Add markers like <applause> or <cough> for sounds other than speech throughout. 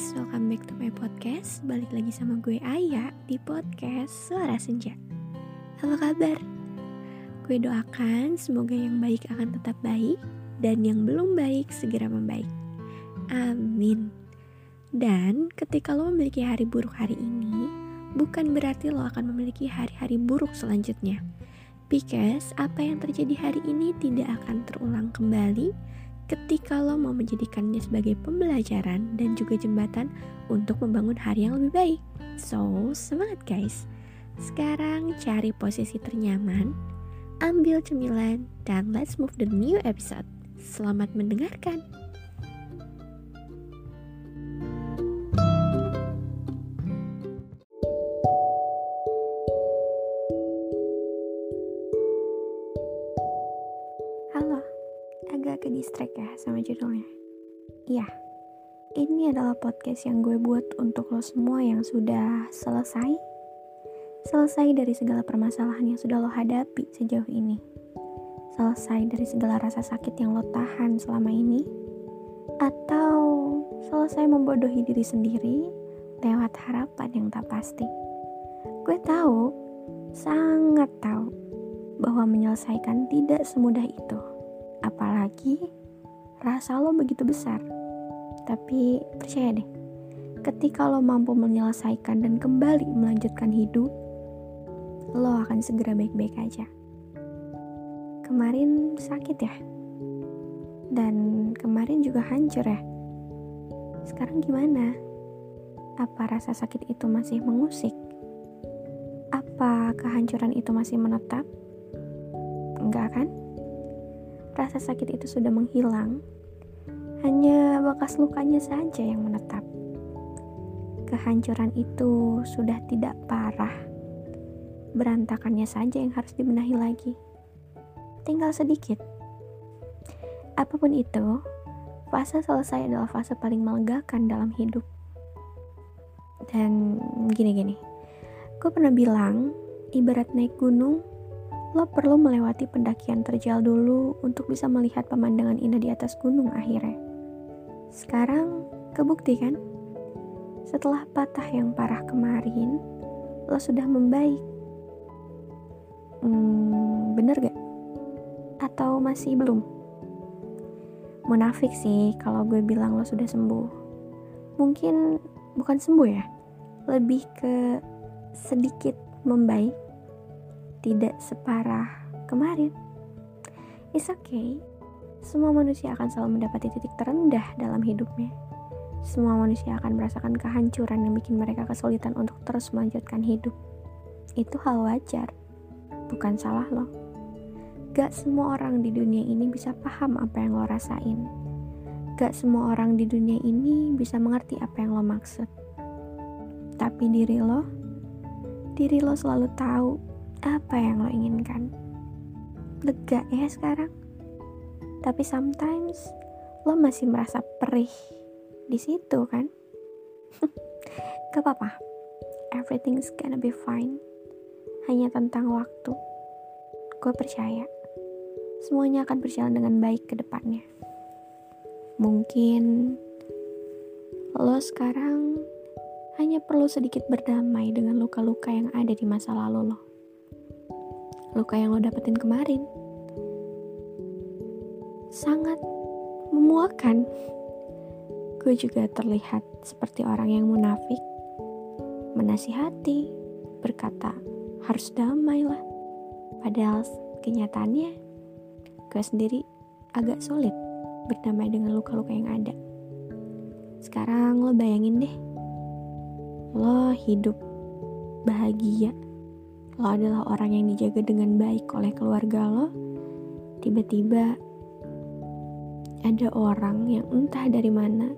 guys, welcome back to my podcast. Balik lagi sama gue Aya di podcast Suara Senja. Apa kabar? Gue doakan semoga yang baik akan tetap baik Dan yang belum baik segera membaik. Amin. Dan ketika lo memiliki hari buruk hari ini Bukan berarti lo akan memiliki hari-hari buruk selanjutnya. Because apa yang terjadi hari ini tidak akan terulang kembali ketika lo mau menjadikannya sebagai pembelajaran dan juga jembatan untuk membangun hari yang lebih baik. So, semangat guys! Sekarang cari posisi ternyaman, ambil cemilan, dan let's move the new episode. Selamat mendengarkan! Distract ya sama judulnya. Iya, ini adalah podcast yang gue buat untuk lo semua yang sudah selesai. Selesai dari segala permasalahan yang sudah lo hadapi sejauh ini. Selesai dari segala rasa sakit yang lo tahan selama ini. Atau selesai membodohi diri sendiri lewat harapan yang tak pasti. Gue tahu, sangat tahu, bahwa menyelesaikan tidak semudah itu. Apalagi rasa lo begitu besar. Tapi percaya deh, ketika lo mampu menyelesaikan dan kembali melanjutkan hidup, lo akan segera baik-baik aja. Kemarin sakit ya? Dan kemarin juga hancur ya? Sekarang gimana? Apa rasa sakit itu masih mengusik? Apa kehancuran itu masih menetap? Enggak kan? Rasa sakit itu sudah menghilang, hanya bekas lukanya saja yang menetap. Kehancuran itu sudah tidak parah, berantakannya saja yang harus dibenahi lagi. Tinggal sedikit. Apa pun itu, fase selesai adalah fase paling melegakan dalam hidup. Dan gini-gini, gue pernah bilang, ibarat naik gunung, lo perlu melewati pendakian terjal dulu untuk bisa melihat pemandangan indah di atas gunung akhirnya. Sekarang kebukti kan? Setelah patah yang parah kemarin, lo sudah membaik. Hmm, bener gak? Atau masih belum? Munafik sih kalau gue bilang lo sudah sembuh. Mungkin bukan sembuh ya, lebih ke sedikit membaik tidak separah kemarin. It's okay. Semua manusia akan selalu mendapati titik terendah dalam hidupnya. Semua manusia akan merasakan kehancuran yang bikin mereka kesulitan untuk terus melanjutkan hidup. Itu hal wajar, bukan salah lo. Gak semua orang di dunia ini bisa paham apa yang lo rasain. Gak semua orang di dunia ini bisa mengerti apa yang lo maksud. Tapi diri lo, diri lo selalu tahu apa yang lo inginkan. Lega ya sekarang. Tapi sometimes lo masih merasa perih di situ kan? <laughs> Gak apa-apa. Everything's gonna be fine. Hanya tentang waktu. Gue percaya. Semuanya akan berjalan dengan baik ke depannya. Mungkin lo sekarang hanya perlu sedikit berdamai dengan luka-luka yang ada di masa lalu lo luka yang lo dapetin kemarin sangat memuakan. Gue juga terlihat seperti orang yang munafik, menasihati, berkata harus damai lah. Padahal kenyataannya gue sendiri agak sulit berdamai dengan luka-luka yang ada. Sekarang lo bayangin deh, lo hidup bahagia lo adalah orang yang dijaga dengan baik oleh keluarga lo, tiba-tiba ada orang yang entah dari mana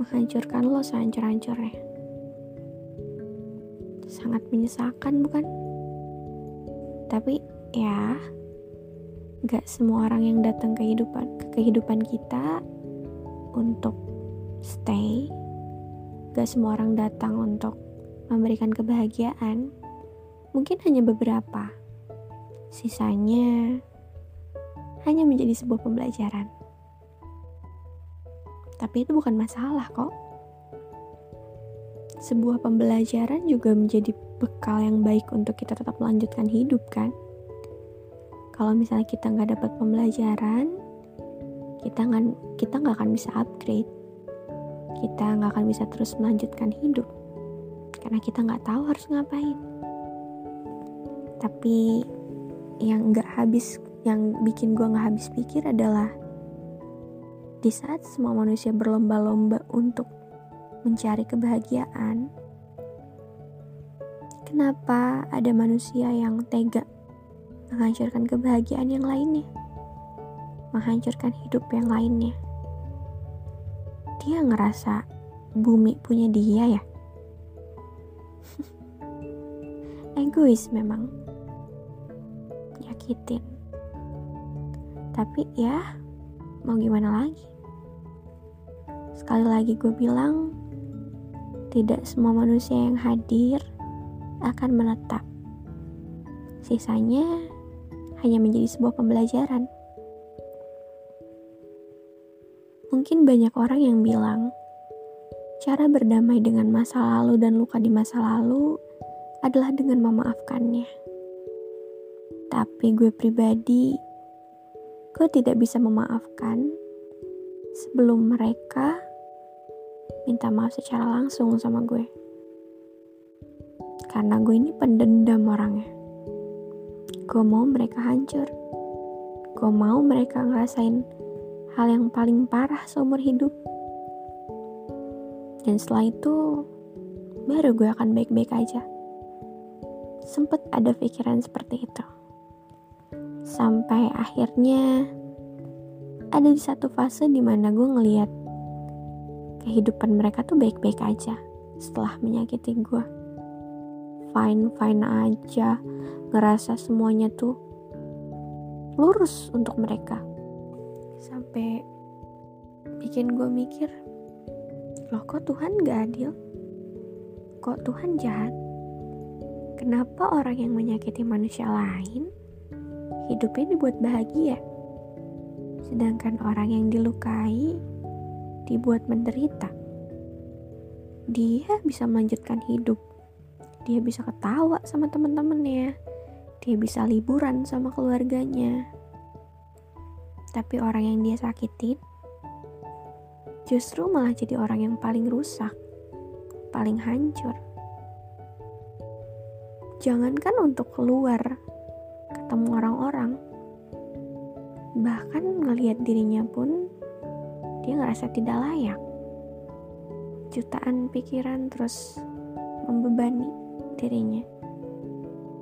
menghancurkan lo sehancur-hancurnya. Sangat menyesalkan bukan? Tapi ya, gak semua orang yang datang ke kehidupan, ke kehidupan kita untuk stay. Gak semua orang datang untuk memberikan kebahagiaan mungkin hanya beberapa. Sisanya hanya menjadi sebuah pembelajaran. Tapi itu bukan masalah kok. sebuah pembelajaran juga menjadi bekal yang baik untuk kita tetap melanjutkan hidup kan kalau misalnya kita nggak dapat pembelajaran kita nggak kita nggak akan bisa upgrade kita nggak akan bisa terus melanjutkan hidup karena kita nggak tahu harus ngapain tapi yang nggak habis yang bikin gue nggak habis pikir adalah di saat semua manusia berlomba-lomba untuk mencari kebahagiaan kenapa ada manusia yang tega menghancurkan kebahagiaan yang lainnya, menghancurkan hidup yang lainnya. Dia ngerasa bumi punya dia ya. Egois memang. Nyakitin. Tapi ya, mau gimana lagi? Sekali lagi gue bilang, tidak semua manusia yang hadir akan menetap. Sisanya hanya menjadi sebuah pembelajaran. Mungkin banyak orang yang bilang, cara berdamai dengan masa lalu dan luka di masa lalu adalah dengan memaafkannya. Tapi gue pribadi, gue tidak bisa memaafkan sebelum mereka minta maaf secara langsung sama gue. Karena gue ini pendendam orangnya. Gue mau mereka hancur. Gue mau mereka ngerasain hal yang paling parah seumur hidup. Dan setelah itu, baru gue akan baik-baik aja. Sempet ada pikiran seperti itu. Sampai akhirnya ada di satu fase di mana gue ngeliat kehidupan mereka tuh baik-baik aja setelah menyakiti gue. Fine-fine aja, ngerasa semuanya tuh lurus untuk mereka sampai bikin gue mikir loh kok Tuhan gak adil kok Tuhan jahat kenapa orang yang menyakiti manusia lain hidupnya dibuat bahagia sedangkan orang yang dilukai dibuat menderita dia bisa melanjutkan hidup dia bisa ketawa sama teman-temannya dia bisa liburan sama keluarganya. Tapi orang yang dia sakitin justru malah jadi orang yang paling rusak, paling hancur. Jangankan untuk keluar ketemu orang-orang, bahkan ngelihat dirinya pun dia ngerasa tidak layak. Jutaan pikiran terus membebani dirinya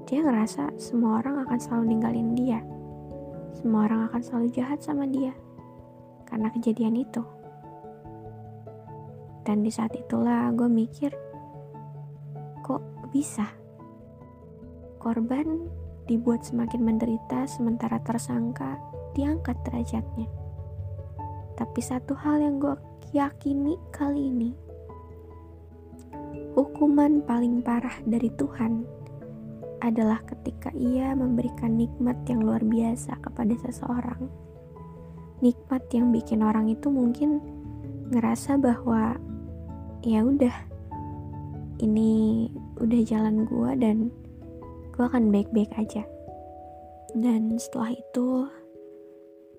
dia ngerasa semua orang akan selalu ninggalin dia. Semua orang akan selalu jahat sama dia karena kejadian itu. Dan di saat itulah gue mikir, kok bisa? Korban dibuat semakin menderita sementara tersangka diangkat derajatnya. Tapi satu hal yang gue yakini kali ini, hukuman paling parah dari Tuhan adalah ketika ia memberikan nikmat yang luar biasa kepada seseorang. Nikmat yang bikin orang itu mungkin ngerasa bahwa ya udah ini udah jalan gua dan gua akan baik-baik aja. Dan setelah itu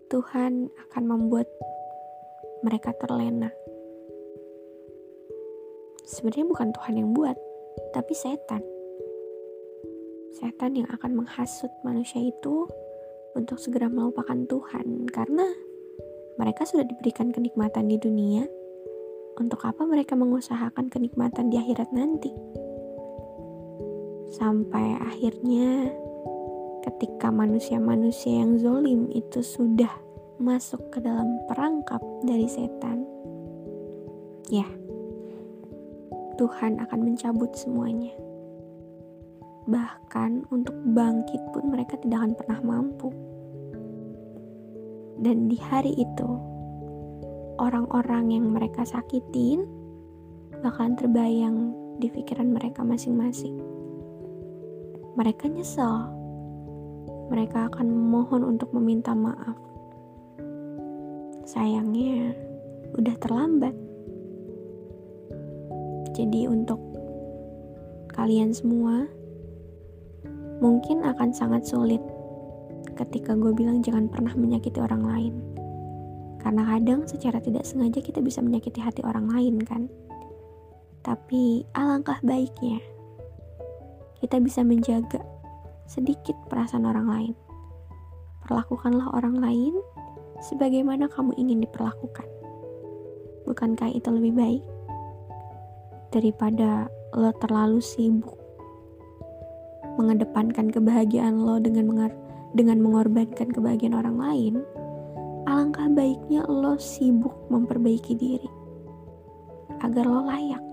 Tuhan akan membuat mereka terlena. Sebenarnya bukan Tuhan yang buat, tapi setan setan yang akan menghasut manusia itu untuk segera melupakan Tuhan karena mereka sudah diberikan kenikmatan di dunia untuk apa mereka mengusahakan kenikmatan di akhirat nanti sampai akhirnya ketika manusia-manusia yang zolim itu sudah masuk ke dalam perangkap dari setan ya Tuhan akan mencabut semuanya Bahkan untuk bangkit pun mereka tidak akan pernah mampu. Dan di hari itu, orang-orang yang mereka sakitin bakalan terbayang di pikiran mereka masing-masing. Mereka nyesel. Mereka akan memohon untuk meminta maaf. Sayangnya, udah terlambat. Jadi untuk kalian semua mungkin akan sangat sulit ketika gue bilang jangan pernah menyakiti orang lain. Karena kadang secara tidak sengaja kita bisa menyakiti hati orang lain kan. Tapi alangkah baiknya kita bisa menjaga sedikit perasaan orang lain. Perlakukanlah orang lain sebagaimana kamu ingin diperlakukan. Bukankah itu lebih baik daripada lo terlalu sibuk mengedepankan kebahagiaan lo dengan mengar dengan mengorbankan kebahagiaan orang lain, alangkah baiknya lo sibuk memperbaiki diri agar lo layak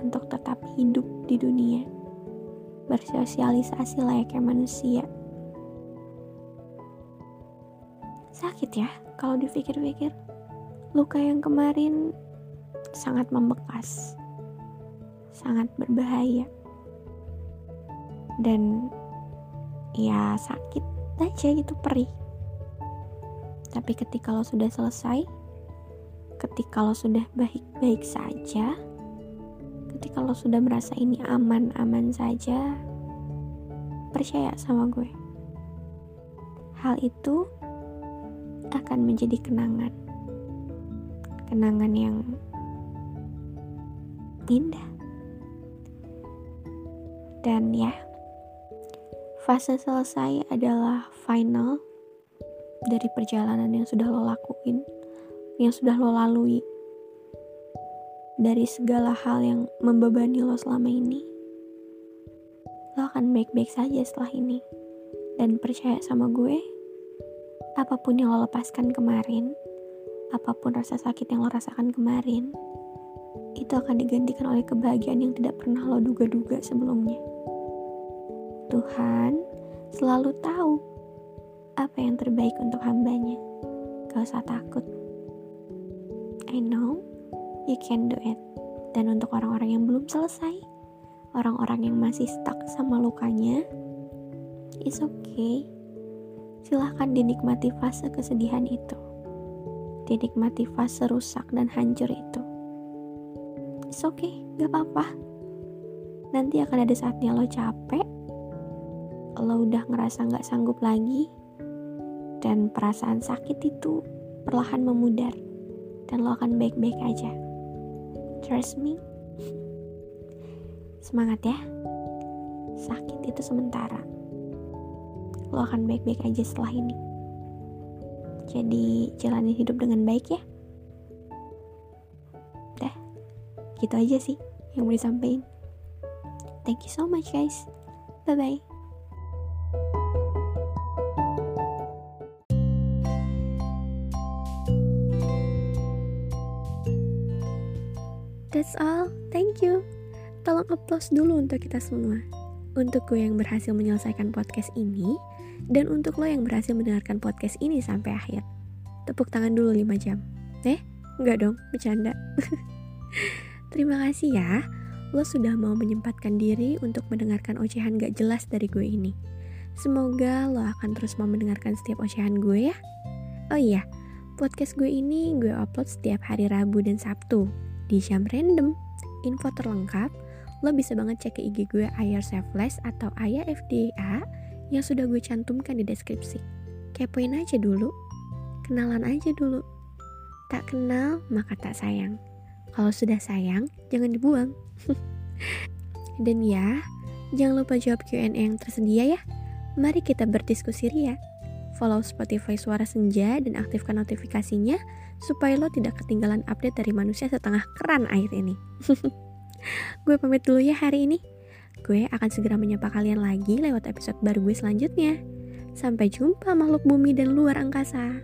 untuk tetap hidup di dunia bersosialisasi layaknya manusia. Sakit ya kalau dipikir-pikir. Luka yang kemarin sangat membekas sangat berbahaya. Dan ya sakit aja gitu perih. Tapi ketika lo sudah selesai ketika lo sudah baik-baik saja ketika lo sudah merasa ini aman-aman saja percaya sama gue. Hal itu akan menjadi kenangan. Kenangan yang indah. Dan ya fase selesai adalah final dari perjalanan yang sudah lo lakuin yang sudah lo lalui dari segala hal yang membebani lo selama ini lo akan baik-baik saja setelah ini dan percaya sama gue apa pun yang lo lepaskan kemarin apa pun rasa sakit yang lo rasakan kemarin itu akan digantikan oleh kebahagiaan yang tidak pernah lo duga-duga sebelumnya Tuhan selalu tahu apa yang terbaik untuk hambanya. Gak usah takut. I know you can do it. Dan untuk orang-orang yang belum selesai, orang-orang yang masih stuck sama lukanya, it's okay. Silahkan dinikmati fase kesedihan itu. Dinikmati fase rusak dan hancur itu. It's okay, gak apa-apa. Nanti akan ada saatnya lo capek, lo udah ngerasa nggak sanggup lagi dan perasaan sakit itu perlahan memudar dan lo akan baik-baik aja trust me. Semangat ya. Sakit itu sementara. Lo akan baik-baik aja setelah ini. Jadi jalani hidup dengan baik ya. Dah gitu aja sih yang mau disampaikan. Thank you so much guys. Bye That's all, thank you. Tolong applause dulu untuk kita semua. Untuk gue yang berhasil menyelesaikan podcast ini, dan untuk lo yang berhasil mendengarkan podcast ini sampai akhir. Tepuk tangan dulu 5 jam. Eh, enggak dong, bercanda. <laughs> Terima kasih ya, lo sudah mau menyempatkan diri untuk mendengarkan ocehan gak jelas dari gue ini. Semoga lo akan terus mau mendengarkan setiap ocehan gue ya. Oh iya, podcast gue ini gue upload setiap hari Rabu dan Sabtu di jam random. Info terlengkap, lo bisa banget cek ke IG gue Ayar Selfless atau Ayah FDA yang sudah gue cantumkan di deskripsi. Kepoin aja dulu, kenalan aja dulu. Tak kenal, maka tak sayang. Kalau sudah sayang, jangan dibuang. <laughs> Dan ya, jangan lupa jawab Q&A yang tersedia ya. Mari kita berdiskusi ria follow Spotify Suara Senja dan aktifkan notifikasinya supaya lo tidak ketinggalan update dari manusia setengah keran air ini. <laughs> gue pamit dulu ya hari ini. Gue akan segera menyapa kalian lagi lewat episode baru gue selanjutnya. Sampai jumpa makhluk bumi dan luar angkasa.